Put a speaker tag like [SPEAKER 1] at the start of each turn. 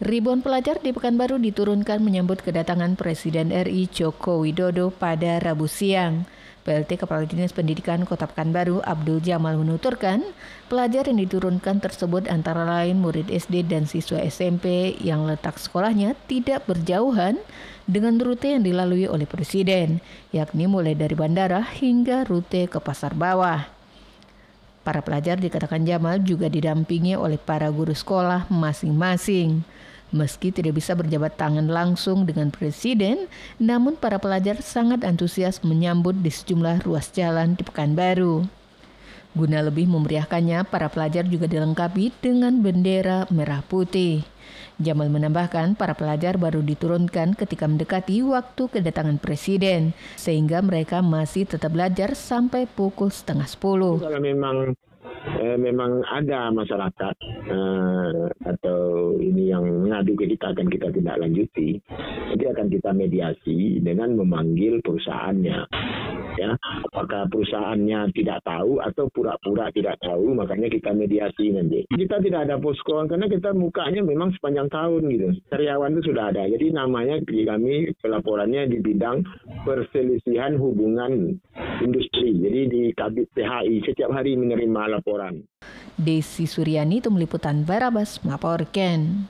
[SPEAKER 1] Ribuan pelajar di Pekanbaru diturunkan menyambut kedatangan Presiden RI Joko Widodo pada Rabu siang. PLT Kepala Dinas Pendidikan Kota Pekanbaru Abdul Jamal menuturkan, pelajar yang diturunkan tersebut antara lain murid SD dan siswa SMP yang letak sekolahnya tidak berjauhan dengan rute yang dilalui oleh Presiden, yakni mulai dari bandara hingga rute ke pasar bawah. Para pelajar dikatakan Jamal juga didampingi oleh para guru sekolah masing-masing. Meski tidak bisa berjabat tangan langsung dengan presiden, namun para pelajar sangat antusias menyambut di sejumlah ruas jalan di Pekanbaru. Guna lebih memeriahkannya, para pelajar juga dilengkapi dengan bendera merah putih. Jamal menambahkan para pelajar baru diturunkan ketika mendekati waktu kedatangan presiden, sehingga mereka masih tetap belajar sampai pukul setengah sepuluh.
[SPEAKER 2] Kalau memang eh, memang ada masyarakat eh, atau ini yang mengadu ke kita akan kita tidak lanjuti, jadi akan kita mediasi dengan memanggil perusahaannya. Ya, apakah perusahaannya tidak tahu atau pura-pura tidak tahu, makanya kita mediasi nanti. Kita tidak ada posko karena kita mukanya memang sepanjang tahun gitu. Karyawan itu sudah ada. Jadi namanya di kami pelaporannya di bidang perselisihan hubungan industri. Jadi di Kabit PHI setiap hari menerima laporan.
[SPEAKER 1] Desi Suryani itu meliputan Barabas melaporkan.